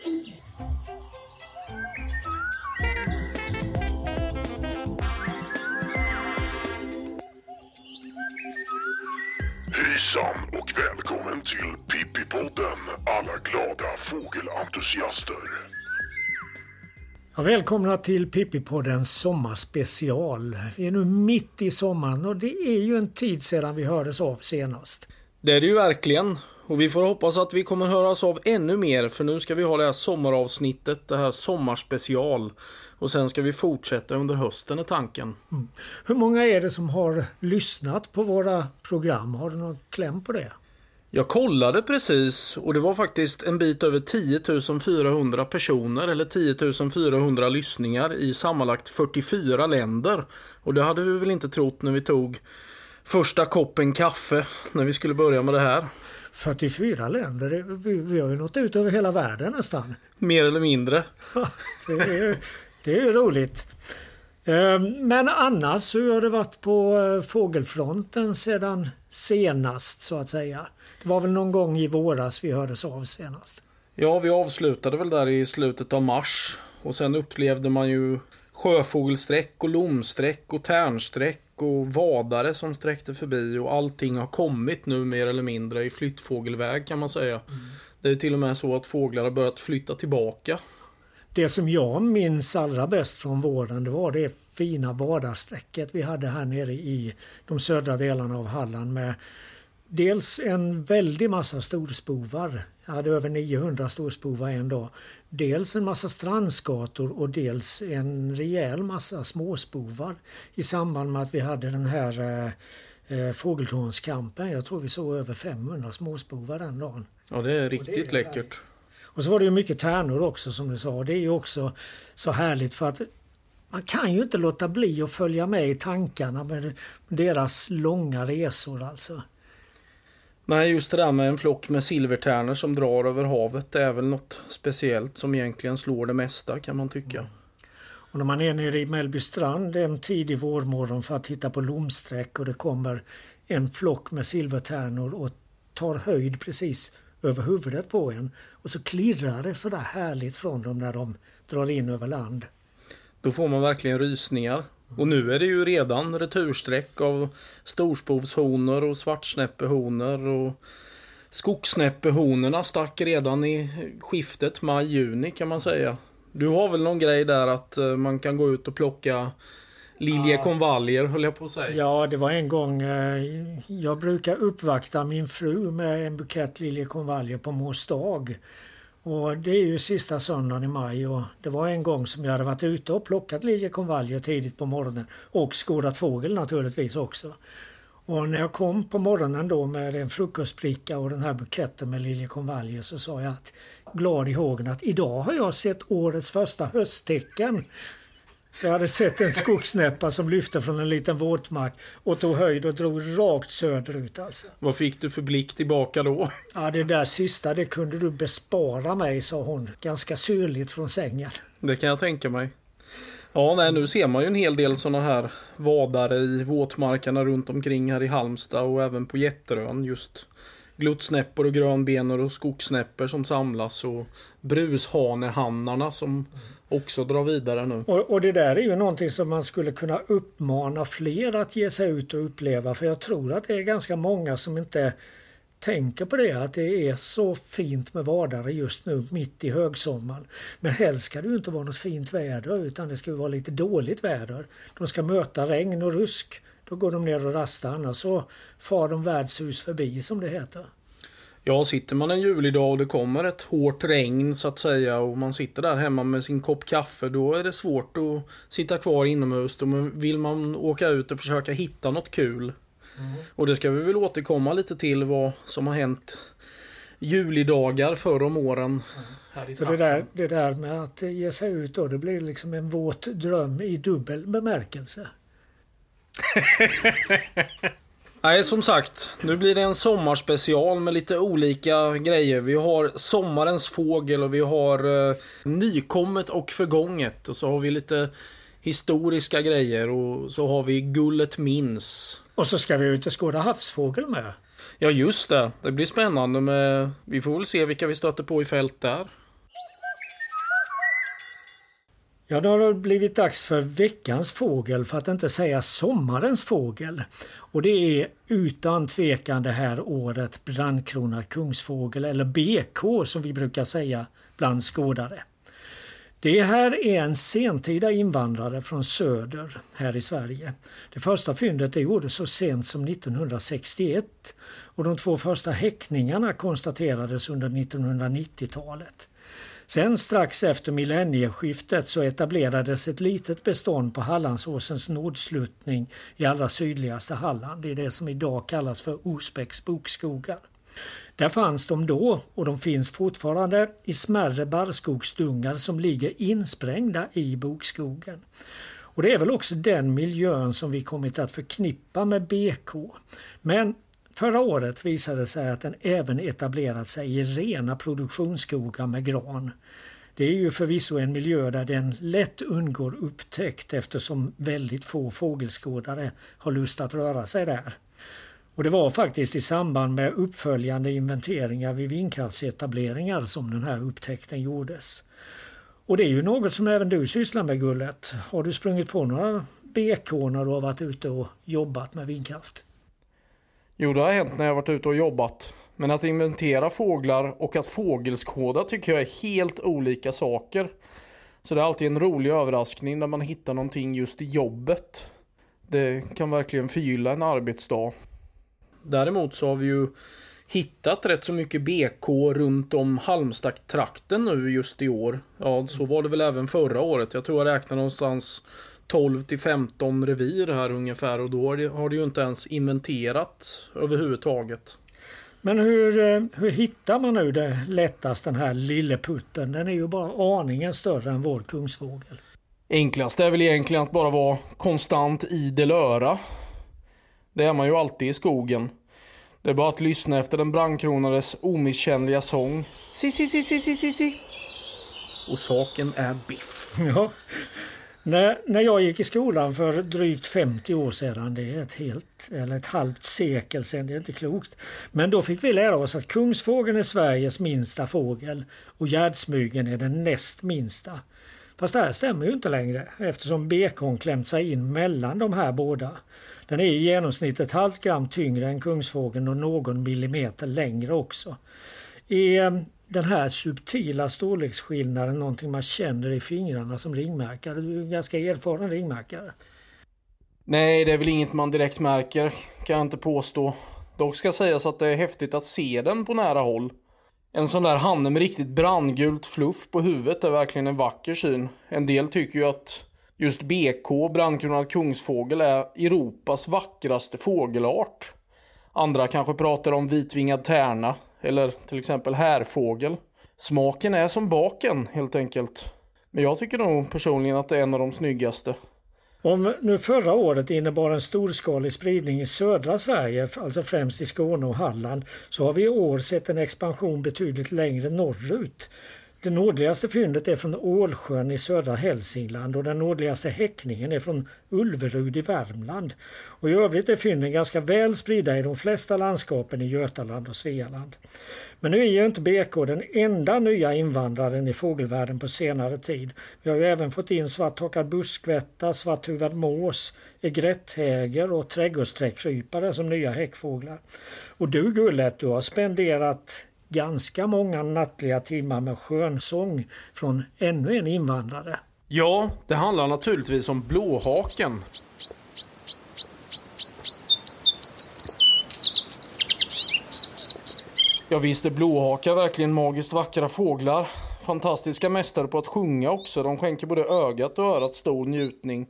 Hejsan och välkommen till Pippipodden alla glada fågelentusiaster. Ja, välkomna till Pippipoddens sommarspecial. Vi är nu mitt i sommaren och det är ju en tid sedan vi hördes av senast. Det är det ju verkligen. Och vi får hoppas att vi kommer höras av ännu mer för nu ska vi ha det här sommaravsnittet, det här sommarspecial. Och sen ska vi fortsätta under hösten är tanken. Mm. Hur många är det som har lyssnat på våra program? Har du någon kläm på det? Jag kollade precis och det var faktiskt en bit över 10 400 personer eller 10 400 lyssningar i sammanlagt 44 länder. Och det hade vi väl inte trott när vi tog första koppen kaffe när vi skulle börja med det här. 44 länder, vi, vi har ju nått ut över hela världen nästan. Mer eller mindre. det, är, det är ju roligt. Ehm, men annars, hur har det varit på eh, fågelfronten sedan senast så att säga? Det var väl någon gång i våras vi hördes av senast? Ja, vi avslutade väl där i slutet av mars. Och sen upplevde man ju sjöfågelsträck och lomsträck och tärnsträck och vadare som sträckte förbi och allting har kommit nu mer eller mindre i flyttfågelväg kan man säga. Mm. Det är till och med så att fåglar har börjat flytta tillbaka. Det som jag minns allra bäst från våren det var det fina vadarsträcket vi hade här nere i de södra delarna av Halland med dels en väldig massa storspovar. Jag hade över 900 storspovar en dag. Dels en massa strandskator och dels en rejäl massa småspovar i samband med att vi hade den här eh, eh fågeltornskampen. Jag tror vi såg över 500 småspovar den dagen. Ja, det är riktigt det är läckert. Härligt. Och så var det ju mycket tärnor också som du sa. Det är ju också så härligt för att man kan ju inte låta bli att följa med i tankarna med deras långa resor alltså. Nej, just det där med en flock med silvertärnor som drar över havet det är väl något speciellt som egentligen slår det mesta kan man tycka. Mm. Och när man är nere i Mellbystrand en tidig vårmorgon för att titta på lomsträck och det kommer en flock med silvertärnor och tar höjd precis över huvudet på en. Och så klirrar det sådär härligt från dem när de drar in över land. Då får man verkligen rysningar. Och nu är det ju redan retursträck av storspovshonor och svartsnäppehonor och skogssnäppehonorna stack redan i skiftet maj-juni kan man säga. Du har väl någon grej där att eh, man kan gå ut och plocka liljekonvaljer höll jag på att säga. Ja, det var en gång. Eh, jag brukar uppvakta min fru med en bukett liljekonvaljer på mors dag. Och det är ju sista söndagen i maj och det var en gång som jag hade varit ute och plockat liljekonvaljer tidigt på morgonen och skådat fågel naturligtvis också. Och när jag kom på morgonen då med en frukostbricka och den här buketten med liljekonvaljer så sa jag att glad i hågen att idag har jag sett årets första hösttecken. Jag hade sett en skogssnäppa som lyfte från en liten våtmark och tog höjd och drog rakt söderut alltså. Vad fick du för blick tillbaka då? Ja, det där sista det kunde du bespara mig, sa hon ganska syrligt från sängen. Det kan jag tänka mig. Ja, nej, nu ser man ju en hel del sådana här vadare i våtmarkerna runt omkring här i Halmstad och även på Jätterön just gluttsnäppor och grönbenor och skogssnäppor som samlas och brushanehannarna som också drar vidare nu. Och, och, det där är ju någonting som man skulle kunna uppmana fler att ge sig ut och uppleva för jag tror att det är ganska många som inte tänker på det att det är så fint med vadare just nu mitt i högsommaren. Men helst ska det ju inte vara något fint väder utan det ska vara lite dåligt väder. De ska möta regn och rusk. Då går de ner och rastar annars så far de värdshus förbi som det heter. Ja, sitter man en julidag och det kommer ett hårt regn så att säga och man sitter där hemma med sin kopp kaffe då är det svårt att sitta kvar inomhus. Då vill man åka ut och försöka hitta något kul. Mm. Och det ska vi väl återkomma lite till vad som har hänt julidagar förr om åren. Mm. Så det där, det där med att ge sig ut då, det blir liksom en våt dröm i dubbel bemärkelse. Nej, som sagt. Nu blir det en sommarspecial med lite olika grejer. Vi har sommarens fågel och vi har eh, nykommet och förgånget. Och så har vi lite historiska grejer och så har vi Gullet minns. Och så ska vi ut och skåda havsfågel med. Ja, just det. Det blir spännande med... Vi får väl se vilka vi stöter på i fält där. Ja, då har det blivit dags för veckans fågel, för att inte säga sommarens fågel. Och det är utan tvekan det här året brandkronad kungsfågel, eller BK som vi brukar säga bland skådare. Det här är en sentida invandrare från söder här i Sverige. Det första fyndet det gjordes så sent som 1961 och de två första häckningarna konstaterades under 1990-talet. Sen strax efter millennieskiftet så etablerades ett litet bestånd på Hallandsåsens nordsluttning i allra sydligaste Halland. Det är det som idag kallas för Osbäcks bokskogar. Där fanns de då och de finns fortfarande i smärre barrskogsdungar som ligger insprängda i bokskogen. Och Det är väl också den miljön som vi kommit att förknippa med BK. Men Förra året visade det sig att den även etablerat sig i rena produktionsskogar med gran. Det är ju förvisso en miljö där den lätt undgår upptäckt eftersom väldigt få fågelskådare har lust att röra sig där. Och det var faktiskt i samband med uppföljande inventeringar vid vindkraftsetableringar som den här upptäckten gjordes. Och det är ju något som även du sysslar med Gullet. Har du sprungit på några BK när du har varit ute och jobbat med vindkraft? Jo, det har hänt när jag varit ute och jobbat. Men att inventera fåglar och att fågelskåda tycker jag är helt olika saker. Så det är alltid en rolig överraskning när man hittar någonting just i jobbet. Det kan verkligen förgylla en arbetsdag. Däremot så har vi ju hittat rätt så mycket BK runt om Halmstad-trakten nu just i år. Ja, så var det väl även förra året. Jag tror jag räknar någonstans 12 till 15 revir här ungefär och då har det ju inte ens inventerat överhuvudtaget. Men hur, eh, hur hittar man nu det lättast den här lilleputten? Den är ju bara aningen större än vår kungsfågel. Enklast är väl egentligen att bara vara konstant idel öra. Det är man ju alltid i skogen. Det är bara att lyssna efter den brandkronades omisskännliga sång. Si, si, si, si, si, si, si. Och saken är biff. Ja, när, när jag gick i skolan för drygt 50 år sedan, det är ett helt eller ett halvt sekel sedan, det är inte klokt. Men då fick vi lära oss att kungsfågeln är Sveriges minsta fågel och gärdsmygen är den näst minsta. Fast det här stämmer ju inte längre eftersom bekon klämt sig in mellan de här båda. Den är i genomsnitt ett halvt gram tyngre än kungsfågeln och någon millimeter längre också. I den här subtila storleksskillnaden någonting man känner i fingrarna som ringmärkare? Du är en ganska erfaren ringmärkare. Nej, det är väl inget man direkt märker, kan jag inte påstå. Dock ska sägas att det är häftigt att se den på nära håll. En sån där hanne med riktigt brandgult fluff på huvudet är verkligen en vacker syn. En del tycker ju att just BK, brandkronad kungsfågel, är Europas vackraste fågelart. Andra kanske pratar om vitvingad tärna, eller till exempel härfågel. Smaken är som baken helt enkelt. Men jag tycker nog personligen att det är en av de snyggaste. Om nu förra året innebar en storskalig spridning i södra Sverige, alltså främst i Skåne och Halland, så har vi i år sett en expansion betydligt längre norrut. Det nordligaste fyndet är från Ålsjön i södra Hälsingland och den nordligaste häckningen är från Ulverud i Värmland. Och I övrigt är fynden ganska väl spridda i de flesta landskapen i Götaland och Svealand. Men nu är ju inte BK den enda nya invandraren i fågelvärlden på senare tid. Vi har ju även fått in svarthakad buskvätta, svarthuvad mås, egretthäger och trädgårdsträckrypare som nya häckfåglar. Och du Gullet, du har spenderat ganska många nattliga timmar med skönsång från ännu en invandrare. Ja, det handlar naturligtvis om blåhaken. Ja visst är blåhakar verkligen magiskt vackra fåglar. Fantastiska mästare på att sjunga också. De skänker både ögat och örat stor njutning.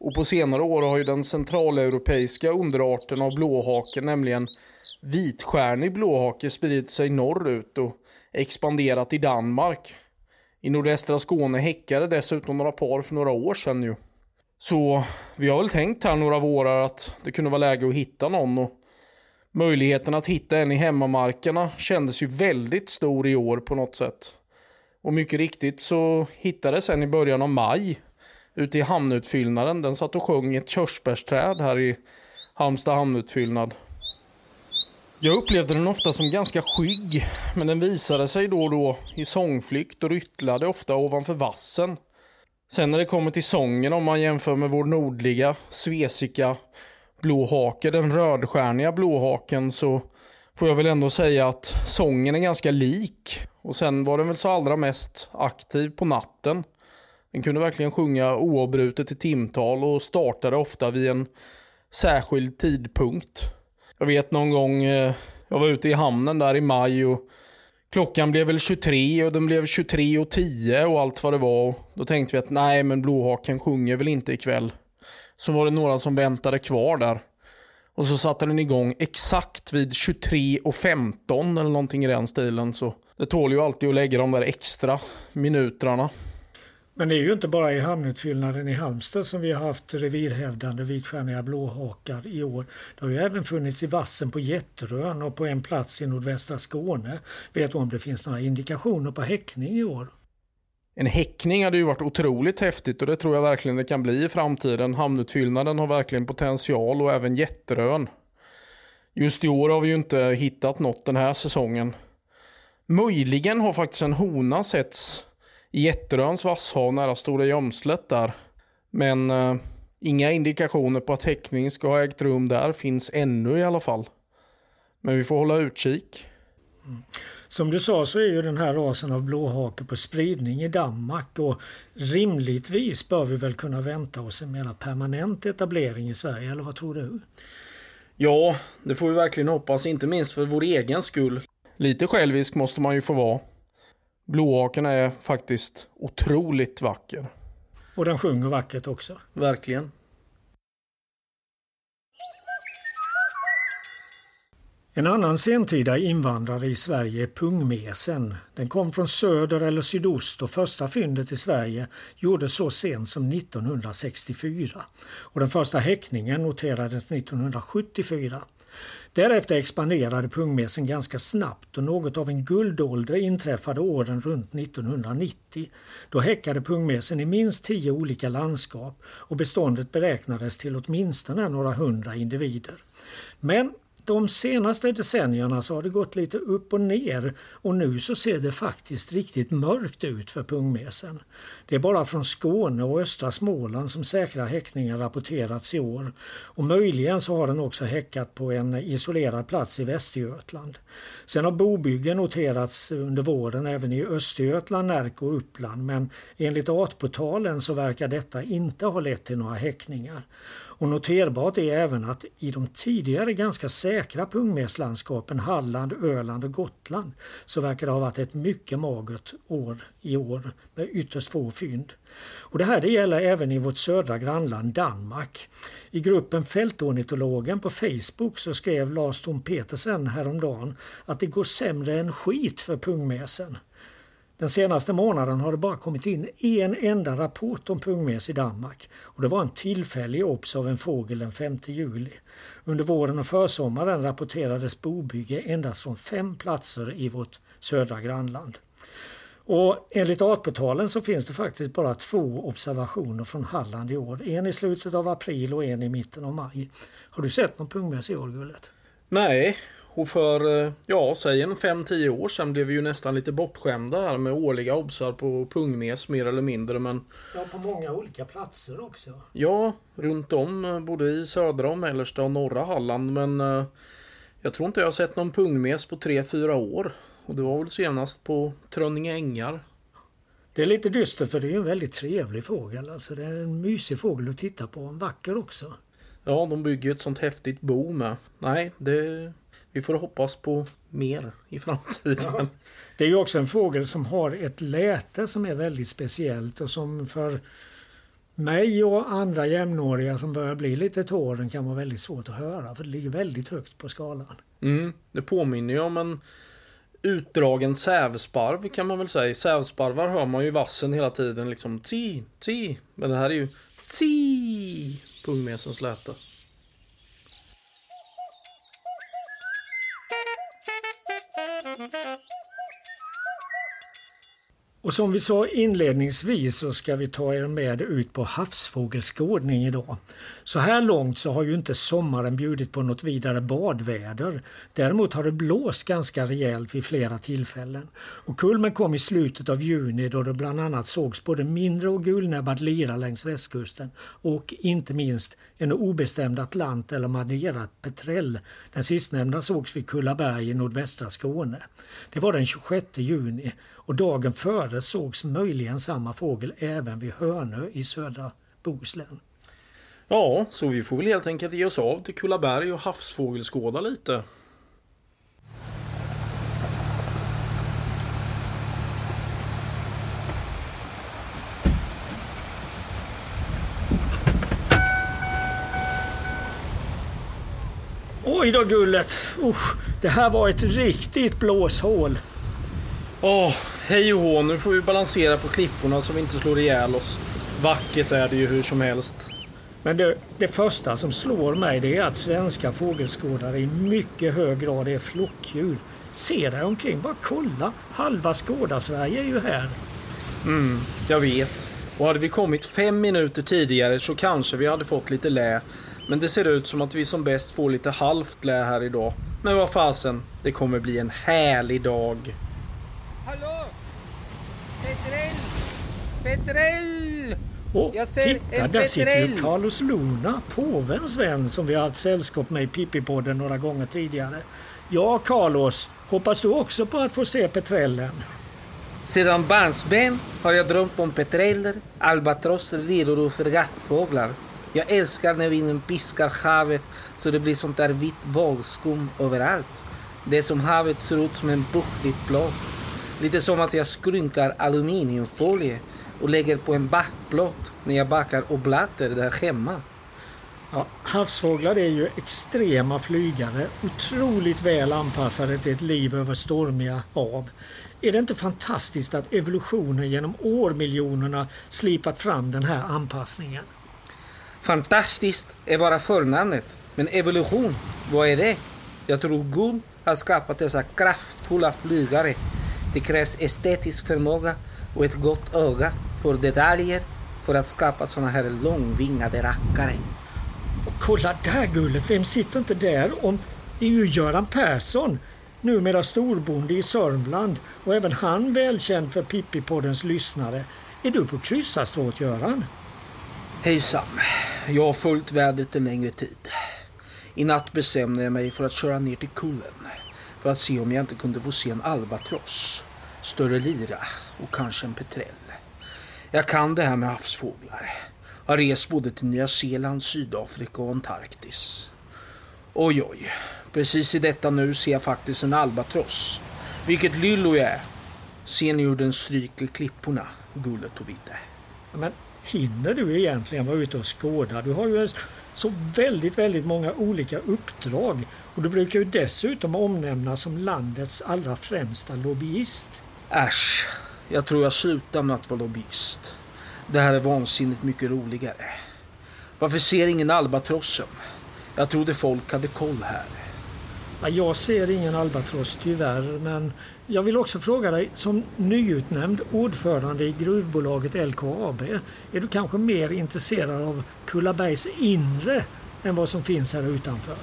Och på senare år har ju den centraleuropeiska underarten av blåhaken, nämligen vitstjärnig blåhake spridit sig norrut och expanderat i Danmark. I nordvästra Skåne häckade dessutom några par för några år sedan ju. Så vi har väl tänkt här några vårar att det kunde vara läge att hitta någon och möjligheten att hitta en i hemmamarkerna kändes ju väldigt stor i år på något sätt. Och mycket riktigt så hittades en i början av maj ute i hamnutfyllnaden. Den satt och sjöng i ett körsbärsträd här i Halmstad hamnutfyllnad. Jag upplevde den ofta som ganska skygg, men den visade sig då och då i sångflykt och ryttlade ofta ovanför vassen. Sen när det kommer till sången, om man jämför med vår nordliga svesika blåhake, den rödstjärniga blåhaken, så får jag väl ändå säga att sången är ganska lik. Och sen var den väl så allra mest aktiv på natten. Den kunde verkligen sjunga oavbrutet i timtal och startade ofta vid en särskild tidpunkt. Jag vet någon gång, eh, jag var ute i hamnen där i maj och klockan blev väl 23 och den blev 23 och 10 och allt vad det var. Då tänkte vi att nej men Blåhaken sjunger väl inte ikväll. Så var det några som väntade kvar där. Och så satte den igång exakt vid 23 och 15 eller någonting i den stilen. Så det tål ju alltid att lägga de där extra minuterna. Men det är ju inte bara i hamnutfyllnaden i Halmstad som vi har haft revirhävdande vitstjärniga blåhakar i år. Det har ju även funnits i vassen på Jätterön och på en plats i nordvästra Skåne. Vet du om det finns några indikationer på häckning i år? En häckning hade ju varit otroligt häftigt och det tror jag verkligen det kan bli i framtiden. Hamnutfyllnaden har verkligen potential och även Jätterön. Just i år har vi ju inte hittat något den här säsongen. Möjligen har faktiskt en hona setts Jätteröns vasshav nära Stora Gömslet där. Men eh, inga indikationer på att häckning ska ha ägt rum där finns ännu i alla fall. Men vi får hålla utkik. Mm. Som du sa så är ju den här rasen av blåhake på spridning i Danmark och rimligtvis bör vi väl kunna vänta oss en mer permanent etablering i Sverige, eller vad tror du? Ja, det får vi verkligen hoppas, inte minst för vår egen skull. Lite självisk måste man ju få vara. Blåhaken är faktiskt otroligt vacker. Och den sjunger vackert också. Verkligen. En annan sentida invandrare i Sverige är pungmesen. Den kom från söder eller sydost och första fyndet i Sverige gjordes så sent som 1964. Och den första häckningen noterades 1974. Därefter expanderade pungmesen ganska snabbt och något av en guldålder inträffade åren runt 1990. Då häckade pungmesen i minst tio olika landskap och beståndet beräknades till åtminstone några hundra individer. Men de senaste decennierna så har det gått lite upp och ner och nu så ser det faktiskt riktigt mörkt ut för pungmesen. Det är bara från Skåne och östra Småland som säkra häckningar rapporterats i år och möjligen så har den också häckat på en isolerad plats i Västergötland. Sen har bobyggen noterats under våren även i Östergötland, Närke och Uppland men enligt Artportalen så verkar detta inte ha lett till några häckningar. Och noterbart är även att i de tidigare ganska säkra pungmeslandskapen Halland, Öland och Gotland så verkar det ha varit ett mycket magert år i år med ytterst få fynd. Och det här det gäller även i vårt södra grannland Danmark. I gruppen Fältornitologen på Facebook så skrev Lars Tom Petersen häromdagen att det går sämre än skit för pungmesen. Den senaste månaden har det bara kommit in en enda rapport om pungmes i Danmark och det var en tillfällig obs av en fågel den 5 juli. Under våren och försommaren rapporterades bobygge endast från fem platser i vårt södra grannland. Och enligt Artportalen så finns det faktiskt bara två observationer från Halland i år. En i slutet av april och en i mitten av maj. Har du sett någon pungmes i år Gullet? Nej, och för, eh, ja, säg en 5-10 år sedan blev vi ju nästan lite bortskämda här med årliga obsar på pungmes mer eller mindre. Men... Ja, på många olika platser också. Ja, runt om eh, både i södra och mellersta och norra Halland. Men eh, jag tror inte jag har sett någon pungmes på 3-4 år. Och det var väl senast på Trönninge ängar. Det är lite dystert för det är en väldigt trevlig fågel. Alltså det är en mysig fågel att titta på. En vacker också. Ja, de bygger ett sånt häftigt bo med. Nej, det vi får hoppas på mer i framtiden. Ja. Det är ju också en fågel som har ett läte som är väldigt speciellt och som för mig och andra jämnåriga som börjar bli lite tåren kan vara väldigt svårt att höra för det ligger väldigt högt på skalan. Mm, det påminner ju om en utdragen sävsparv kan man väl säga. Sävsparvar hör man ju vassen hela tiden liksom ti, ti. Men det här är ju ti, pungmesens läte. Och som vi sa inledningsvis så ska vi ta er med ut på havsfågelskådning idag. Så här långt så har ju inte sommaren bjudit på något vidare badväder. Däremot har det blåst ganska rejält vid flera tillfällen. Och kulmen kom i slutet av juni då det bland annat sågs både mindre och gulnäbbad lira längs västkusten och inte minst en obestämd atlant eller manierad petrell. Den sistnämnda sågs vid Kullaberg i nordvästra Skåne. Det var den 26 juni och dagen före sågs möjligen samma fågel även vid Hönö i södra Bohuslän. Ja, så vi får väl helt enkelt ge oss av till Kullaberg och havsfågelskåda lite. Oj då gullet! Usch, det här var ett riktigt blåshål. Åh, oh, hej och hå, nu får vi balansera på klipporna så vi inte slår ihjäl oss. Vackert är det ju hur som helst. Men det, det första som slår mig det är att svenska fågelskådare i mycket hög grad är flockdjur. Se dig omkring, bara kolla! Halva Skåda-Sverige är ju här. Mm, jag vet. Och hade vi kommit fem minuter tidigare så kanske vi hade fått lite lä. Men det ser ut som att vi som bäst får lite halvt lä här idag. Men vad fasen, det kommer bli en härlig dag. Hallå! Petrell! Petrell! Och titta, där sitter ju Carlos Luna, påvens vän som vi har haft sällskap med i Pippi-podden några gånger tidigare. Ja, Carlos, hoppas du också på att få se petrellen? Sedan barnsben har jag drömt om petreller, albatrosser, liror och fregattfåglar. Jag älskar när vinden piskar havet så det blir sånt där vitt vågskum överallt. Det är som havet ser ut som en buckligt plåt. Lite som att jag skrynklar aluminiumfolie och lägger på en backplåt när jag bakar oblater där hemma. Ja, havsfåglar är ju extrema flygare, otroligt väl anpassade till ett liv över stormiga hav. Är det inte fantastiskt att evolutionen genom årmiljonerna slipat fram den här anpassningen? Fantastiskt är bara förnamnet, men evolution, vad är det? Jag tror Gud har skapat dessa kraftfulla flygare. Det krävs estetisk förmåga och ett gott öga för detaljer för att skapa såna här långvingade rackare. Och kolla där gullet, vem sitter inte där? Om, det är ju Göran Persson, numera storbonde i Sörmland och även han välkänd för Pippi-poddens lyssnare. Är du på kryssarstråt Göran? Hejsan. Jag har följt vädret en längre tid. I natt bestämde jag mig för att köra ner till kullen för att se om jag inte kunde få se en albatross, större lira och kanske en petrell. Jag kan det här med havsfåglar. Har rest både till Nya Zeeland, Sydafrika och Antarktis. Oj, oj. Precis i detta nu ser jag faktiskt en albatross. Vilket lyllo jag är. Ser ni hur den stryker klipporna, Gullet och Vidde? Men hinner du egentligen vara ute och skåda? Du har ju så väldigt, väldigt många olika uppdrag och du brukar ju dessutom omnämnas som landets allra främsta lobbyist. Äsch, jag tror jag slutar med att vara lobbyist. Det här är vansinnigt mycket roligare. Varför ser ingen albatrossen? Jag trodde folk hade koll här. Jag ser ingen albatross tyvärr, men jag vill också fråga dig som nyutnämnd ordförande i gruvbolaget LKAB. Är du kanske mer intresserad av Kullabergs inre än vad som finns här utanför?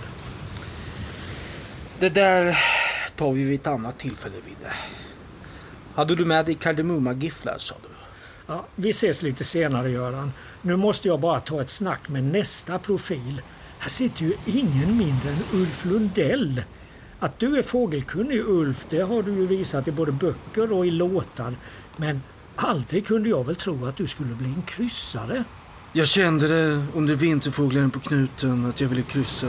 Det där tar vi vid ett annat tillfälle, Vidde. Hade du med dig kardemummagifflar, sa du? Ja, vi ses lite senare, Göran. Nu måste jag bara ta ett snack med nästa profil. Här sitter ju ingen mindre än Ulf Lundell. Att du är fågelkunnig Ulf, det har du ju visat i både böcker och i låtar. Men aldrig kunde jag väl tro att du skulle bli en kryssare. Jag kände det under vinterfåglarna på knuten att jag ville kryssa.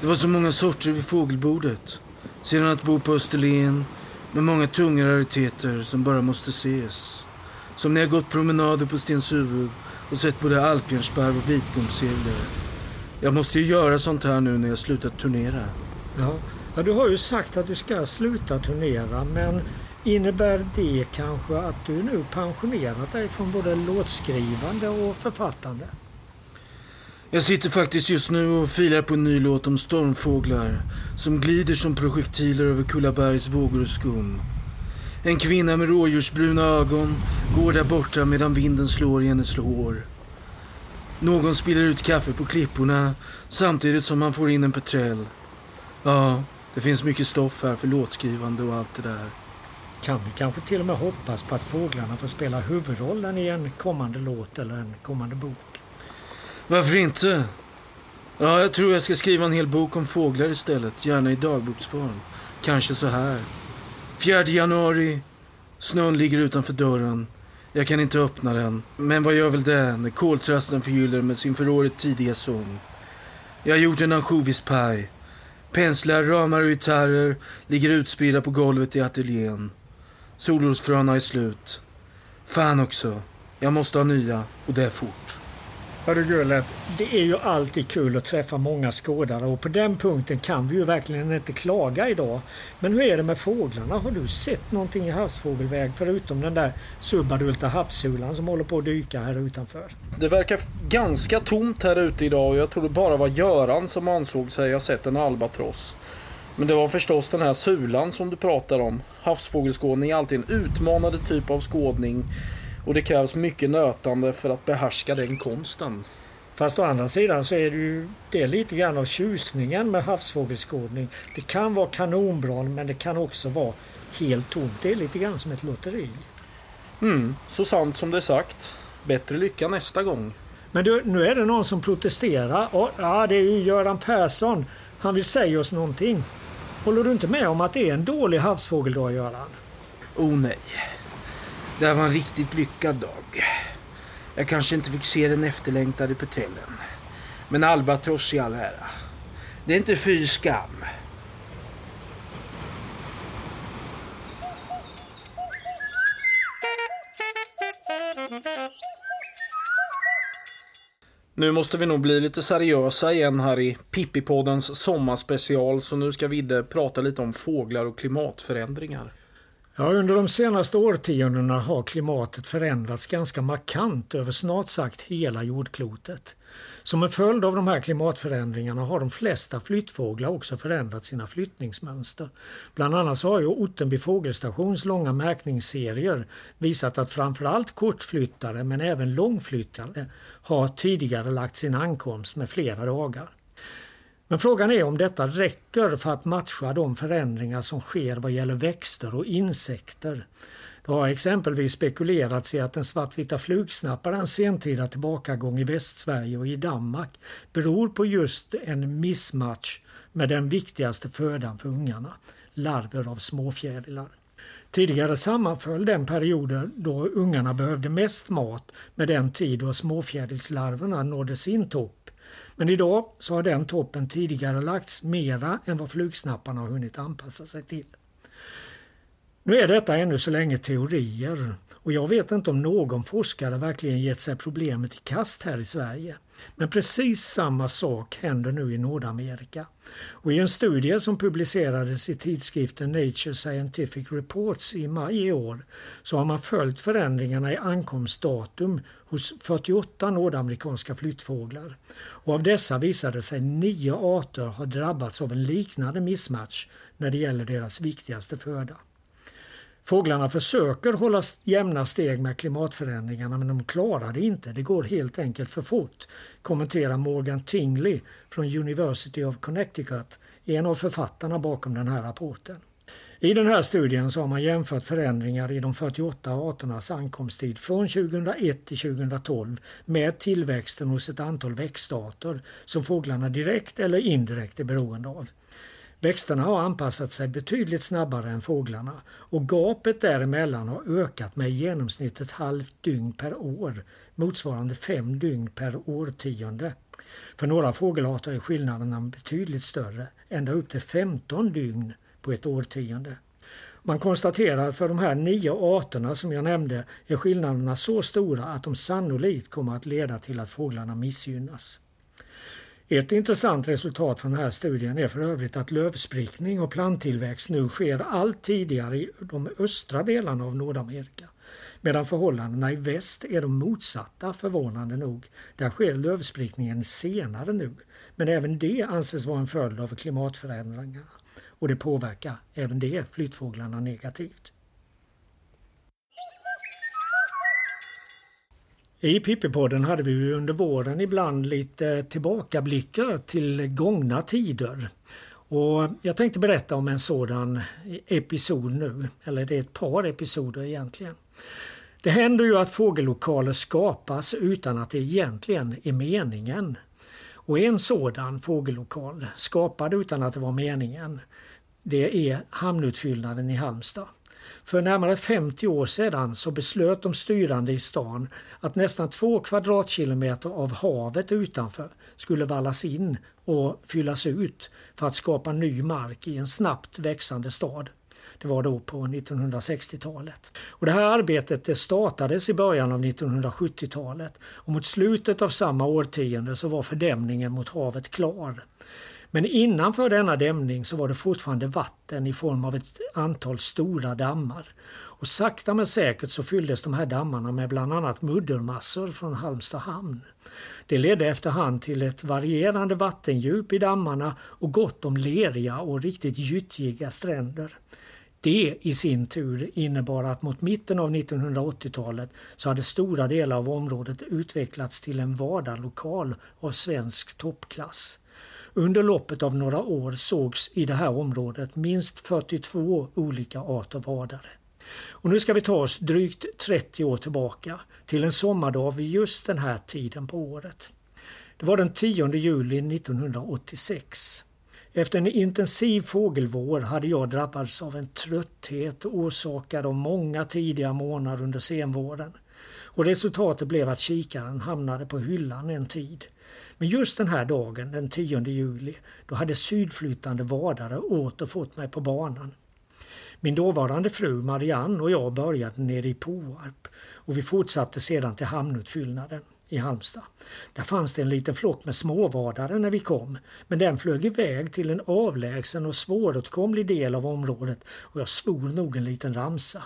Det var så många sorter vid fågelbordet. Sedan att bo på Österlen med många tunga rariteter som bara måste ses. Som när jag gått promenader på Stenshuvud och sett både alpbjörnsparv och vitgomseglare. Jag måste ju göra sånt här nu när jag slutat turnera. Ja, ja, du har ju sagt att du ska sluta turnera men innebär det kanske att du nu pensionerat dig från både låtskrivande och författande? Jag sitter faktiskt just nu och filar på en ny låt om stormfåglar som glider som projektiler över Kullabergs vågor och skum. En kvinna med rådjursbruna ögon går där borta medan vinden slår i hennes hår. Någon spiller ut kaffe på klipporna samtidigt som man får in en petrell. Ja, det finns mycket stoff här för låtskrivande och allt det där. Kan vi kanske till och med hoppas på att fåglarna får spela huvudrollen i en kommande låt eller en kommande bok? Varför inte? Ja, jag tror jag ska skriva en hel bok om fåglar istället, gärna i dagboksform. Kanske så här. 4 januari. Snön ligger utanför dörren. Jag kan inte öppna den. Men vad gör väl det när koltrasten förgyller med sin för året tidiga sång. Jag har gjort en ansjovispaj. Penslar, ramar och gitarrer ligger utspridda på golvet i ateljén. Solrosfröna är slut. Fan också. Jag måste ha nya och det är fort. Hörru Gullet, det är ju alltid kul att träffa många skådare och på den punkten kan vi ju verkligen inte klaga idag. Men hur är det med fåglarna? Har du sett någonting i havsfågelväg förutom den där subadulta havssulan som håller på att dyka här utanför? Det verkar ganska tomt här ute idag och jag tror det bara var Göran som ansåg sig ha sett en albatross. Men det var förstås den här sulan som du pratar om. Havsfågelskådning är alltid en utmanande typ av skådning och det krävs mycket nötande för att behärska den konsten. Fast å andra sidan så är det ju det är lite grann av tjusningen med havsfågelskådning. Det kan vara kanonbra men det kan också vara helt tomt. Det är lite grann som ett lotteri. Mm, så sant som det är sagt. Bättre lycka nästa gång. Men du, nu är det någon som protesterar. Och, ja, det är ju Göran Persson. Han vill säga oss någonting. Håller du inte med om att det är en dålig havsfågeldag, Göran? Oh nej. Det här var en riktigt lyckad dag. Jag kanske inte fick se den efterlängtade petrellen. Men albatross i all ära. Det är inte fy skam. Nu måste vi nog bli lite seriösa igen här i Pippipoddens sommarspecial så nu ska Vidde prata lite om fåglar och klimatförändringar. Ja, under de senaste årtiondena har klimatet förändrats ganska markant över snart sagt hela jordklotet. Som en följd av de här klimatförändringarna har de flesta flyttfåglar också förändrat sina flyttningsmönster. Bland annat så har ju Ottenby fågelstations långa märkningsserier visat att framförallt kortflyttare men även långflyttare har tidigare lagt sin ankomst med flera dagar. Men frågan är om detta räcker för att matcha de förändringar som sker vad gäller växter och insekter. Det har exempelvis spekulerats i att den svartvita flugsnapparens sentida tillbakagång i Västsverige och i Danmark beror på just en missmatch med den viktigaste födan för ungarna, larver av småfjärilar. Tidigare sammanföll den perioden då ungarna behövde mest mat med den tid då småfjärilslarverna nådde sin topp men idag så har den toppen tidigare lagts mera än vad flugsnapparna har hunnit anpassa sig till. Nu är detta ännu så länge teorier och jag vet inte om någon forskare verkligen gett sig problemet i kast här i Sverige. Men precis samma sak händer nu i Nordamerika. Och I en studie som publicerades i tidskriften Nature Scientific Reports i maj i år så har man följt förändringarna i ankomstdatum hos 48 nordamerikanska flyttfåglar. Och av dessa visade sig nio arter ha drabbats av en liknande missmatch när det gäller deras viktigaste föda. Fåglarna försöker hålla jämna steg med klimatförändringarna men de klarar det inte. Det går helt enkelt för fort, kommenterar Morgan Tingley från University of Connecticut, en av författarna bakom den här rapporten. I den här studien så har man jämfört förändringar i de 48 arternas ankomsttid från 2001 till 2012 med tillväxten hos ett antal växtarter som fåglarna direkt eller indirekt är beroende av. Växterna har anpassat sig betydligt snabbare än fåglarna och gapet däremellan har ökat med i genomsnitt ett halvt dygn per år, motsvarande fem dygn per årtionde. För några fågelarter är skillnaderna betydligt större, ända upp till 15 dygn på ett årtionde. Man konstaterar att för de här nio arterna som jag nämnde är skillnaderna så stora att de sannolikt kommer att leda till att fåglarna missgynnas. Ett intressant resultat från den här studien är för övrigt att lövsprickning och planttillväxt nu sker allt tidigare i de östra delarna av Nordamerika. Medan förhållandena i väst är de motsatta förvånande nog. Där sker lövsprickningen senare nu. Men även det anses vara en följd av klimatförändringarna och det påverkar även det flyttfåglarna negativt. I Pippipodden hade vi under våren ibland lite tillbakablickar till gångna tider. Och jag tänkte berätta om en sådan episod nu, eller det är ett par episoder egentligen. Det händer ju att fågellokaler skapas utan att det egentligen är meningen. Och en sådan fågellokal, skapad utan att det var meningen, det är hamnutfyllnaden i Halmstad. För närmare 50 år sedan så beslöt de styrande i stan att nästan två kvadratkilometer av havet utanför skulle vallas in och fyllas ut för att skapa ny mark i en snabbt växande stad. Det var då på 1960-talet. Och det här arbetet det startades i början av 1970-talet och mot slutet av samma årtionde så var fördämningen mot havet klar. Men innanför denna dämning så var det fortfarande vatten i form av ett antal stora dammar. Och sakta men säkert så fylldes de här dammarna med bland annat muddermassor från Halmstad hamn. Det ledde efterhand till ett varierande vattendjup i dammarna och gott om leriga och riktigt gyttjiga stränder. Det i sin tur innebar att mot mitten av 1980-talet så hade stora delar av området utvecklats till en vardagslokal av svensk toppklass. Under loppet av några år sågs i det här området minst 42 olika arter vadare. Och nu ska vi ta oss drygt 30 år tillbaka till en sommardag vid just den här tiden på året. Det var den 10 juli 1986. Efter en intensiv fågelvår hade jag drabbats av en trötthet orsakad av många tidiga månader under senvåren. Och resultatet blev att kikaren hamnade på hyllan en tid. Men just den här dagen, den 10 juli, då hade sydflyttande vadare åter fått mig på banan. Min dåvarande fru Marianne och jag började nere i Påarp och vi fortsatte sedan till hamnutfyllnaden i Halmstad. Där fanns det en liten flock med småvadare när vi kom, men den flög iväg till en avlägsen och svåråtkomlig del av området och jag svor nog en liten ramsa.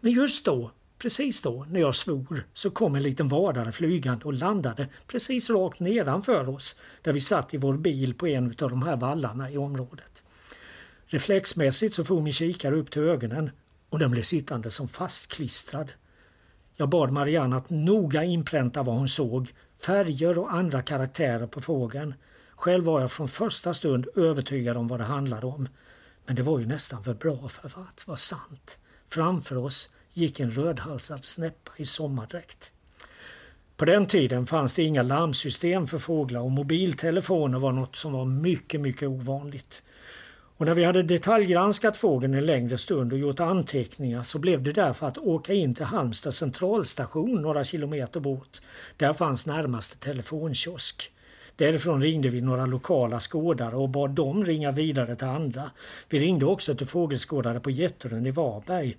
Men just då, precis då, när jag svor, så kom en liten vadare flygande och landade precis rakt nedanför oss, där vi satt i vår bil på en av de här vallarna i området. Reflexmässigt så for min kikare upp till ögonen och den blev sittande som fastklistrad. Jag bad Marianne att noga inpränta vad hon såg, färger och andra karaktärer på fågeln. Själv var jag från första stund övertygad om vad det handlade om. Men det var ju nästan för bra för att vara sant. Framför oss gick en rödhalsad snäppa i sommardräkt. På den tiden fanns det inga larmsystem för fåglar och mobiltelefoner var något som var mycket, mycket ovanligt. Och när vi hade detaljgranskat fågeln en längre stund och gjort anteckningar så blev det därför att åka in till Halmstad centralstation några kilometer bort. Där fanns närmaste telefonkiosk. Därifrån ringde vi några lokala skådare och bad dem ringa vidare till andra. Vi ringde också till fågelskådare på Jätterön i Varberg.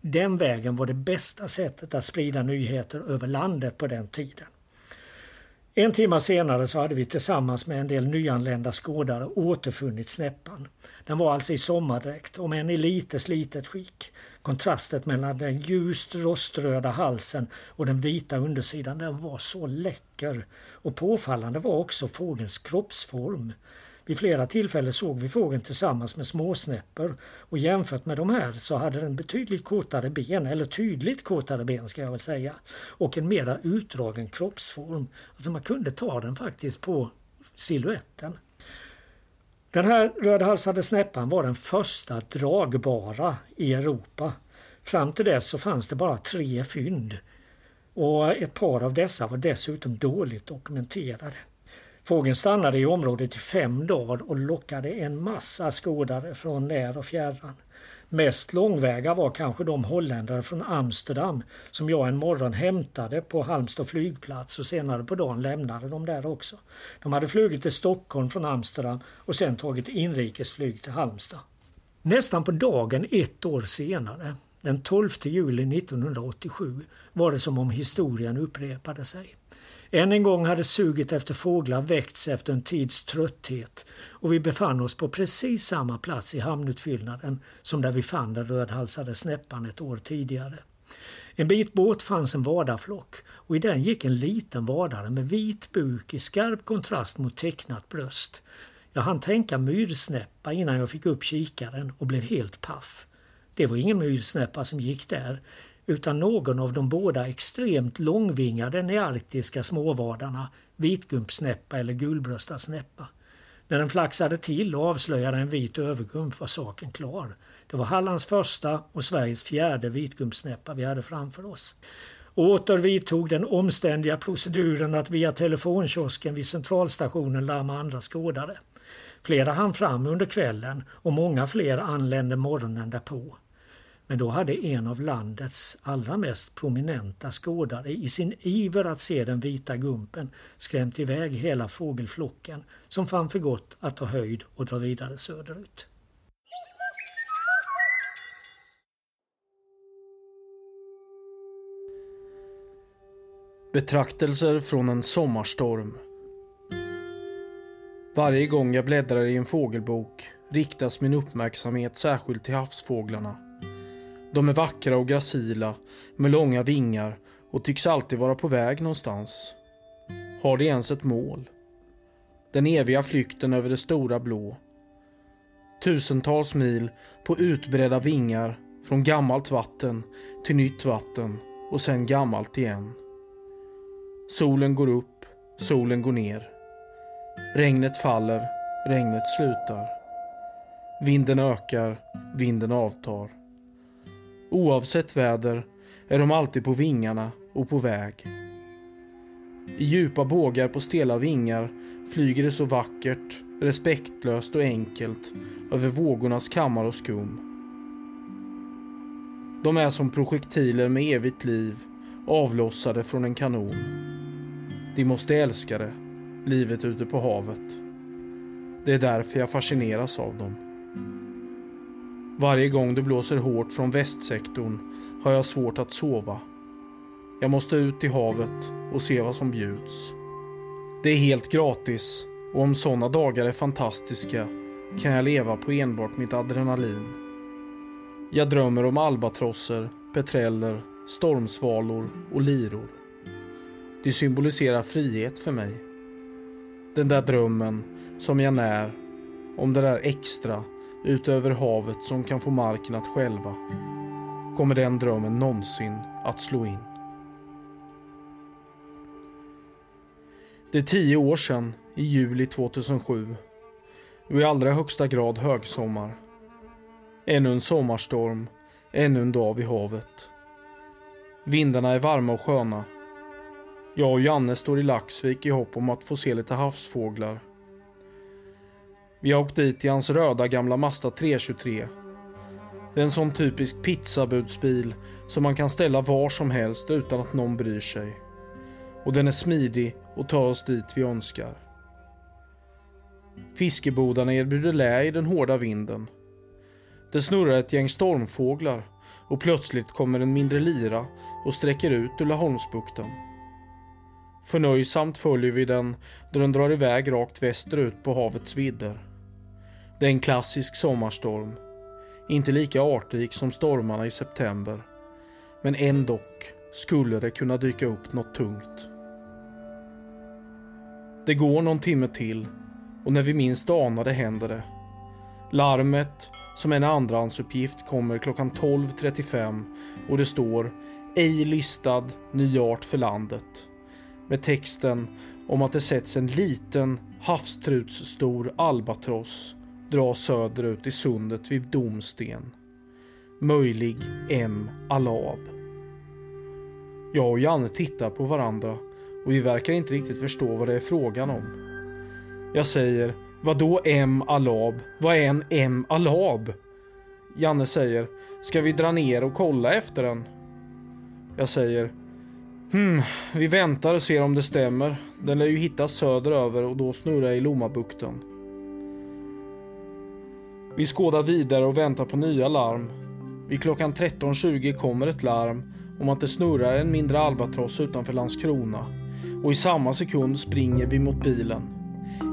Den vägen var det bästa sättet att sprida nyheter över landet på den tiden. En timme senare så hade vi tillsammans med en del nyanlända skådare återfunnit snäppan. Den var alltså i sommardräkt, om än i lite slitet skick. Kontrastet mellan den ljust roströda halsen och den vita undersidan den var så läcker. Och påfallande var också fågelns kroppsform. Vid flera tillfällen såg vi fågeln tillsammans med småsnäppor och jämfört med de här så hade den betydligt kortare ben, eller tydligt kortare ben ska jag väl säga, och en mera utdragen kroppsform. Alltså man kunde ta den faktiskt på siluetten. Den här rödhalsade snäppan var den första dragbara i Europa. Fram till dess så fanns det bara tre fynd och ett par av dessa var dessutom dåligt dokumenterade. Fågeln stannade i området i fem dagar och lockade en massa skådare från när och fjärran. Mest långväga var kanske de holländare från Amsterdam som jag en morgon hämtade på Halmstad flygplats och senare på dagen lämnade de där också. De hade flugit till Stockholm från Amsterdam och sen tagit inrikesflyg till Halmstad. Nästan på dagen ett år senare, den 12 juli 1987, var det som om historien upprepade sig. Än en gång hade suget efter fåglar väckts efter en tids trötthet och vi befann oss på precis samma plats i hamnutfyllnaden som där vi fann den rödhalsade snäppan ett år tidigare. En bit bort fanns en vadarflock och i den gick en liten vadare med vit buk i skarp kontrast mot tecknat bröst. Jag hann tänka myrsnäppa innan jag fick upp kikaren och blev helt paff. Det var ingen myrsnäppa som gick där utan någon av de båda extremt långvingade nearktiska småvadarna, vitgumpsnäppa eller gulbröstad snäppa. När den flaxade till och avslöjade en vit övergump var saken klar. Det var Hallands första och Sveriges fjärde vitgumpsnäppa vi hade framför oss. Åter vidtog den omständiga proceduren att via telefonkiosken vid centralstationen larma andra skådare. Flera hann fram under kvällen och många fler anlände morgonen därpå. Men då hade en av landets allra mest prominenta skådare i sin iver att se den vita gumpen skrämt iväg hela fågelflocken som fann för gott att ta höjd och dra vidare söderut. Betraktelser från en sommarstorm. Varje gång jag bläddrar i en fågelbok riktas min uppmärksamhet särskilt till havsfåglarna. De är vackra och gracila med långa vingar och tycks alltid vara på väg någonstans. Har de ens ett mål? Den eviga flykten över det stora blå. Tusentals mil på utbredda vingar från gammalt vatten till nytt vatten och sen gammalt igen. Solen går upp, solen går ner. Regnet faller, regnet slutar. Vinden ökar, vinden avtar. Oavsett väder är de alltid på vingarna och på väg. I djupa bågar på stela vingar flyger det så vackert, respektlöst och enkelt över vågornas kammar och skum. De är som projektiler med evigt liv, avlossade från en kanon. De måste älska det, livet ute på havet. Det är därför jag fascineras av dem. Varje gång det blåser hårt från västsektorn har jag svårt att sova. Jag måste ut i havet och se vad som bjuds. Det är helt gratis och om sådana dagar är fantastiska kan jag leva på enbart mitt adrenalin. Jag drömmer om albatrosser, petreller, stormsvalor och liror. Det symboliserar frihet för mig. Den där drömmen som jag när om det där extra utöver havet som kan få marken att själva. Kommer den drömmen någonsin att slå in? Det är tio år sedan, i juli 2007. Och i allra högsta grad högsommar. Ännu en sommarstorm, ännu en dag vid havet. Vindarna är varma och sköna jag och Janne står i Laxvik i hopp om att få se lite havsfåglar. Vi har åkt dit i hans röda gamla Mazda 323. Det är en sån typisk pizzabudsbil som man kan ställa var som helst utan att någon bryr sig. Och den är smidig och tar oss dit vi önskar. Fiskebodarna erbjuder lä i den hårda vinden. Det snurrar ett gäng stormfåglar och plötsligt kommer en mindre lira och sträcker ut ur Laholmsbukten. Förnöjsamt följer vi den då den drar iväg rakt västerut på havets vidder. Det är en klassisk sommarstorm. Inte lika artrik som stormarna i september. Men ändå skulle det kunna dyka upp något tungt. Det går någon timme till och när vi minst anar det händer det. Larmet, som en andrahandsuppgift, kommer klockan 12.35 och det står ej listad ny art för landet med texten om att det sätts en liten havstrutsstor albatross dra söderut i sundet vid Domsten. Möjlig M. Alab. Jag och Janne tittar på varandra och vi verkar inte riktigt förstå vad det är frågan om. Jag säger vad då M. Alab? Vad är en M. Alab? Janne säger Ska vi dra ner och kolla efter den? Jag säger Hmm, vi väntar och ser om det stämmer. Den lär ju hittas söderöver och då snurra i Lommabukten. Vi skådar vidare och väntar på nya larm. Vid klockan 13.20 kommer ett larm om att det snurrar en mindre albatross utanför Landskrona. Och i samma sekund springer vi mot bilen.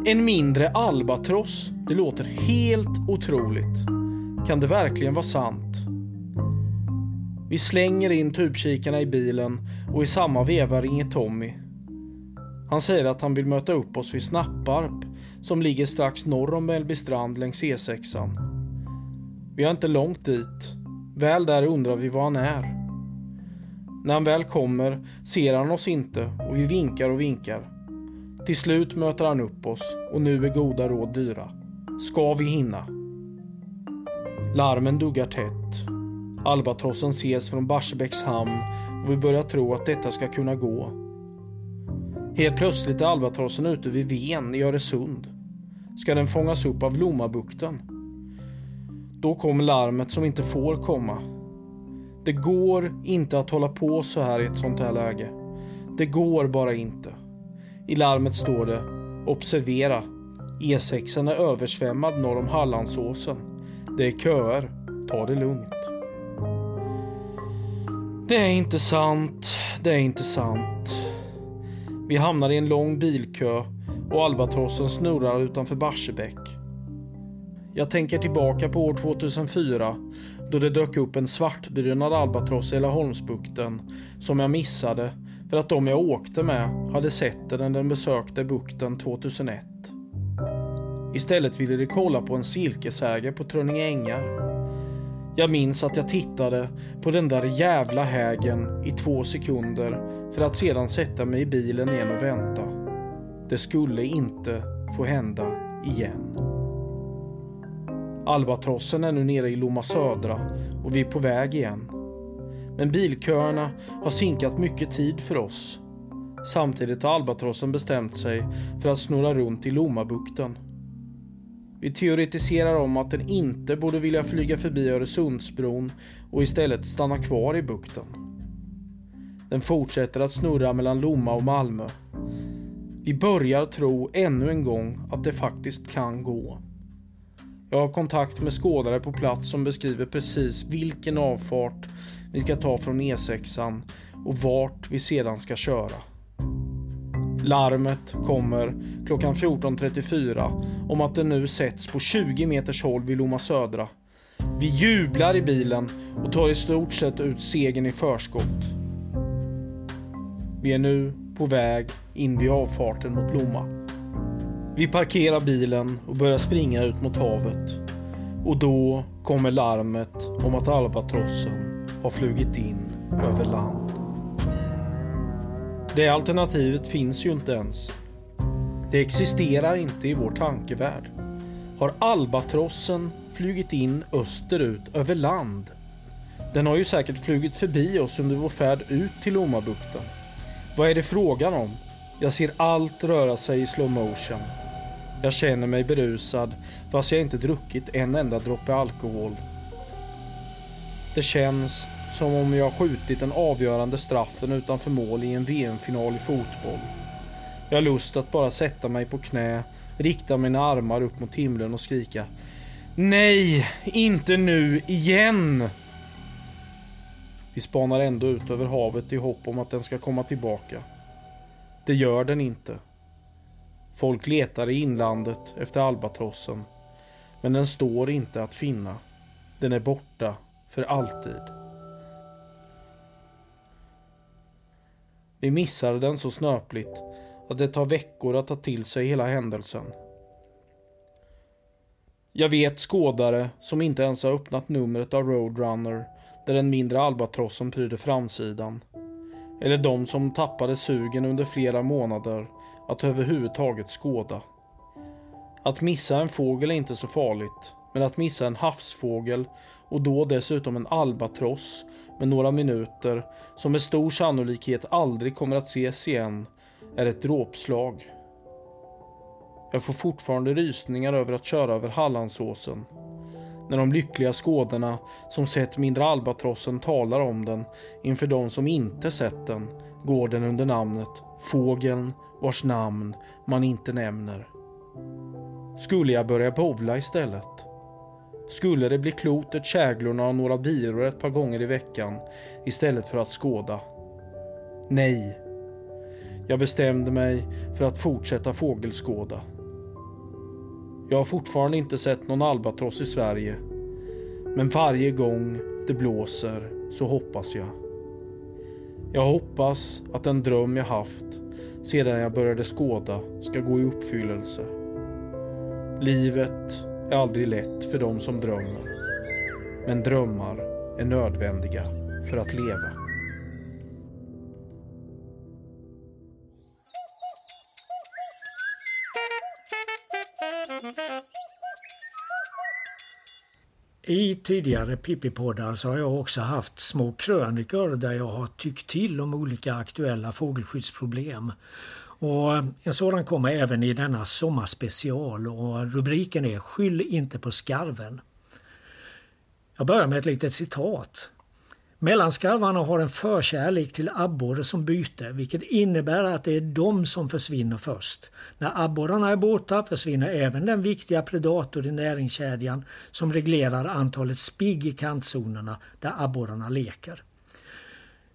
En mindre albatross? Det låter helt otroligt. Kan det verkligen vara sant? Vi slänger in tubkikarna i bilen och i samma veva ringer Tommy. Han säger att han vill möta upp oss vid Snapparp som ligger strax norr om Mellbystrand längs E6. Vi har inte långt dit. Väl där undrar vi var han är. När han väl kommer ser han oss inte och vi vinkar och vinkar. Till slut möter han upp oss och nu är goda råd dyra. Ska vi hinna? Larmen duggar tätt. Albatrossen ses från Barsebäcks hamn och vi börjar tro att detta ska kunna gå. Helt plötsligt är albatrossen ute vid Ven i Öresund. Ska den fångas upp av Lommabukten? Då kom larmet som inte får komma. Det går inte att hålla på så här i ett sånt här läge. Det går bara inte. I larmet står det Observera! E6 är översvämmad norr om Hallandsåsen. Det är köer. Ta det lugnt. Det är inte sant. Det är inte sant. Vi hamnar i en lång bilkö och albatrossen snurrar utanför Barsebäck. Jag tänker tillbaka på år 2004 då det dök upp en svartbrynad albatross i Laholmsbukten som jag missade för att de jag åkte med hade sett den när den besökte bukten 2001. Istället ville de kolla på en silkesäger på Trönninge ängar. Jag minns att jag tittade på den där jävla hägen i två sekunder för att sedan sätta mig i bilen igen och vänta. Det skulle inte få hända igen. Albatrossen är nu nere i Lomma södra och vi är på väg igen. Men bilköerna har sinkat mycket tid för oss. Samtidigt har albatrossen bestämt sig för att snurra runt i Lommabukten. Vi teoretiserar om att den inte borde vilja flyga förbi Öresundsbron och istället stanna kvar i bukten. Den fortsätter att snurra mellan Lomma och Malmö. Vi börjar tro ännu en gång att det faktiskt kan gå. Jag har kontakt med skådare på plats som beskriver precis vilken avfart vi ska ta från E6an och vart vi sedan ska köra. Larmet kommer klockan 14.34 om att det nu sätts på 20 meters håll vid Lomma Södra. Vi jublar i bilen och tar i stort sett ut segern i förskott. Vi är nu på väg in vid avfarten mot Lomma. Vi parkerar bilen och börjar springa ut mot havet. Och då kommer larmet om att albatrossen har flugit in över land. Det alternativet finns ju inte ens. Det existerar inte i vår tankevärld. Har albatrossen flugit in österut över land? Den har ju säkert flugit förbi oss under vår färd ut till Lommabukten. Vad är det frågan om? Jag ser allt röra sig i slow motion. Jag känner mig berusad fast jag inte druckit en enda droppe alkohol. Det känns som om jag skjutit den avgörande straffen utanför mål i en VM-final i fotboll. Jag har lust att bara sätta mig på knä, rikta mina armar upp mot himlen och skrika Nej, inte nu igen! Vi spanar ändå ut över havet i hopp om att den ska komma tillbaka. Det gör den inte. Folk letar i inlandet efter albatrossen. Men den står inte att finna. Den är borta för alltid. Vi missade den så snöpligt att det tar veckor att ta till sig hela händelsen. Jag vet skådare som inte ens har öppnat numret av Roadrunner där den mindre albatrossen pryder framsidan. Eller de som tappade sugen under flera månader att överhuvudtaget skåda. Att missa en fågel är inte så farligt, men att missa en havsfågel och då dessutom en albatross med några minuter som med stor sannolikhet aldrig kommer att ses igen är ett dråpslag. Jag får fortfarande rysningar över att köra över Hallandsåsen. När de lyckliga skådarna som sett mindre albatrossen talar om den inför de som inte sett den går den under namnet Fågeln vars namn man inte nämner. Skulle jag börja bovla istället? Skulle det bli klotet, käglorna och några biror ett par gånger i veckan istället för att skåda? Nej. Jag bestämde mig för att fortsätta fågelskåda. Jag har fortfarande inte sett någon albatross i Sverige. Men varje gång det blåser så hoppas jag. Jag hoppas att den dröm jag haft sedan jag började skåda ska gå i uppfyllelse. Livet är aldrig lätt för de som drömmer. Men drömmar är nödvändiga för att leva. I tidigare Pippi-poddar så har jag också haft små krönikor där jag har tyckt till om olika aktuella fågelskyddsproblem. Och en sådan kommer även i denna sommarspecial och rubriken är Skyll inte på skarven. Jag börjar med ett litet citat. Mellanskarvarna har en förkärlek till abborre som byte vilket innebär att det är de som försvinner först. När abborrarna är borta försvinner även den viktiga predator i näringskedjan som reglerar antalet spigg i kantzonerna där abborrarna leker.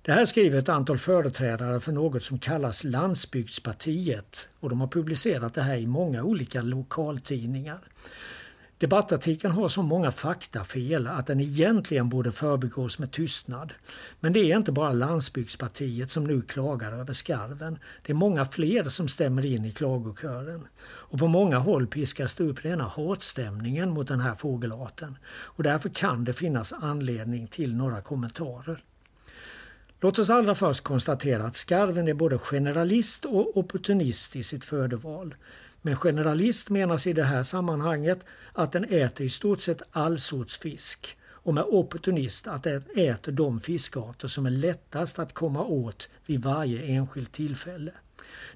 Det här skriver ett antal företrädare för något som kallas Landsbygdspartiet och de har publicerat det här i många olika lokaltidningar. Debattartikeln har så många faktafel att den egentligen borde förbigås med tystnad. Men det är inte bara Landsbygdspartiet som nu klagar över skarven. Det är många fler som stämmer in i klagokören. Och på många håll piskas det upp rena hatstämningen mot den här fågelarten. Och därför kan det finnas anledning till några kommentarer. Låt oss allra först konstatera att skarven är både generalist och opportunist i sitt födoval. Med generalist menas i det här sammanhanget att den äter i stort sett all sorts fisk och med opportunist att den äter de fiskarter som är lättast att komma åt vid varje enskilt tillfälle.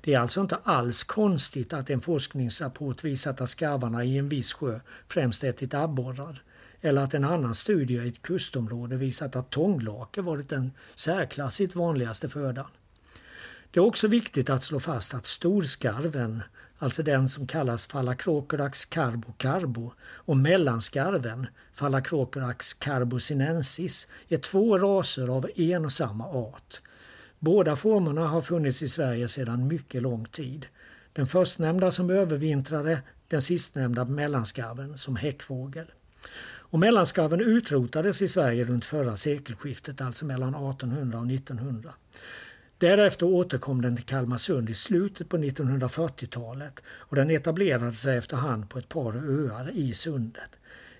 Det är alltså inte alls konstigt att en forskningsrapport visat att skarvarna i en viss sjö främst ätit abborrar eller att en annan studie i ett kustområde visat att tånglake varit den särklassigt vanligaste födan. Det är också viktigt att slå fast att storskarven alltså den som kallas Phalacrocorax carbo och mellanskarven Phalacrocorax carbosinensis är två raser av en och samma art. Båda formerna har funnits i Sverige sedan mycket lång tid. Den förstnämnda som övervintrade, den sistnämnda mellanskarven som häckfågel. Och mellanskarven utrotades i Sverige runt förra sekelskiftet, alltså mellan 1800 och 1900. Därefter återkom den till Kalmarsund i slutet på 1940-talet och den etablerade sig efterhand på ett par öar i sundet.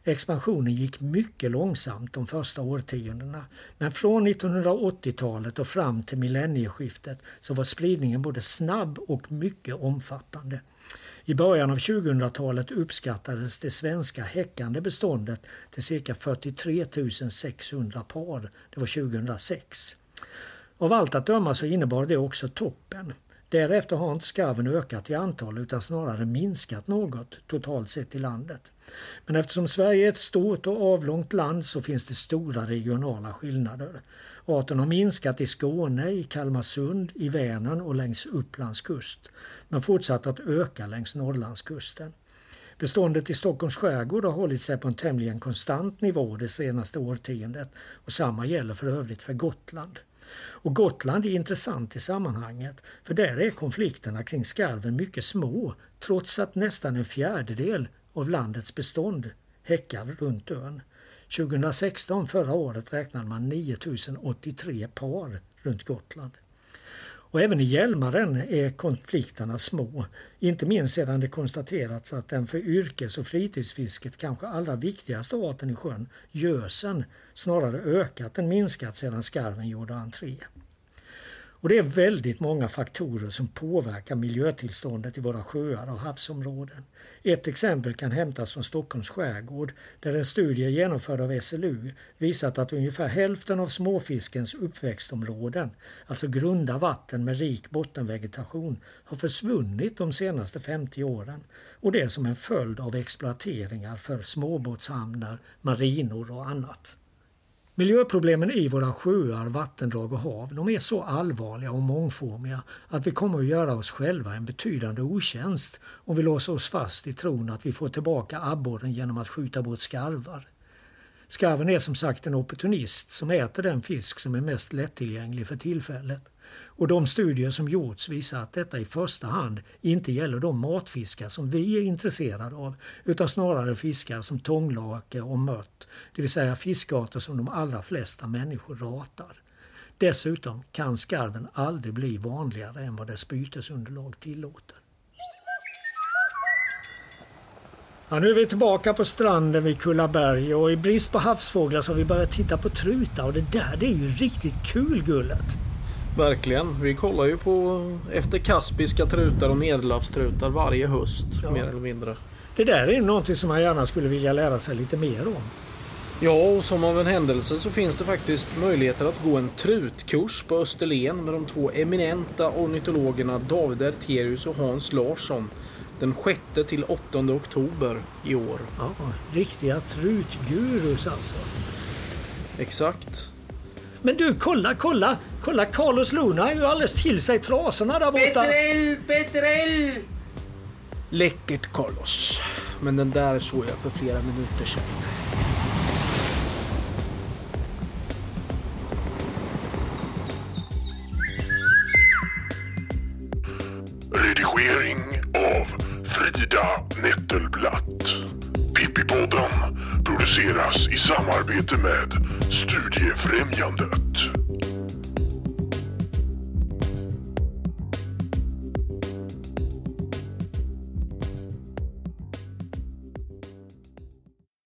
Expansionen gick mycket långsamt de första årtiondena men från 1980-talet och fram till millennieskiftet så var spridningen både snabb och mycket omfattande. I början av 2000-talet uppskattades det svenska häckande beståndet till cirka 43 600 par. Det var 2006. Av allt att döma så innebar det också toppen. Därefter har inte skarven ökat i antal utan snarare minskat något totalt sett i landet. Men eftersom Sverige är ett stort och avlångt land så finns det stora regionala skillnader. Arten har minskat i Skåne, i Kalmarsund, i Vänern och längs Upplands kust men fortsatt att öka längs Norrlandskusten. Beståndet i Stockholms skärgård har hållit sig på en tämligen konstant nivå det senaste årtiondet och samma gäller för övrigt för Gotland. Och Gotland är intressant i sammanhanget för där är konflikterna kring skarven mycket små trots att nästan en fjärdedel av landets bestånd häckar runt ön. 2016, förra året, räknade man 9083 par runt Gotland. Och även i Hjälmaren är konflikterna små, inte minst sedan det konstaterats att den för yrkes och fritidsfisket kanske allra viktigaste arten i sjön, gösen, snarare ökat än minskat sedan skarven gjorde entré. Och det är väldigt många faktorer som påverkar miljötillståndet i våra sjöar och havsområden. Ett exempel kan hämtas från Stockholms skärgård där en studie genomförd av SLU visat att ungefär hälften av småfiskens uppväxtområden, alltså grunda vatten med rik bottenvegetation, har försvunnit de senaste 50 åren. Och det som en följd av exploateringar för småbåtshamnar, marinor och annat. Miljöproblemen i våra sjöar, vattendrag och hav de är så allvarliga och mångformiga att vi kommer att göra oss själva en betydande otjänst om vi låser oss fast i tron att vi får tillbaka abborren genom att skjuta bort skarvar. Skarven är som sagt en opportunist som äter den fisk som är mest lättillgänglig för tillfället. Och de studier som gjorts visar att detta i första hand inte gäller de matfiskar som vi är intresserade av utan snarare fiskar som tånglake och mört, det vill säga fiskarter som de allra flesta människor ratar. Dessutom kan skarven aldrig bli vanligare än vad dess bytesunderlag tillåter. Ja, nu är vi tillbaka på stranden vid Kullaberg och i brist på havsfåglar så har vi börjat titta på truta och det där det är ju riktigt kul Gullet! Verkligen. Vi kollar ju på efter kaspiska trutar och medelhavstrutar varje höst ja. mer eller mindre. det där är någonting som man gärna skulle vilja lära sig lite mer om. Ja, och som av en händelse så finns det faktiskt möjligheter att gå en trutkurs på Österlen med de två eminenta ornitologerna David Erterius och Hans Larsson den 6 till 8 oktober i år. Ja, riktiga trutgurus alltså. Exakt. Men du, kolla, kolla! Kolla, Carlos Luna är ju alldeles till sig trasorna där borta. Petrell, Petrell! Läckert Carlos. Men den där såg jag för flera minuter sedan. Redigering av Frida Nettelblatt. Pippipodden produceras i samarbete med Studiefrämjandet.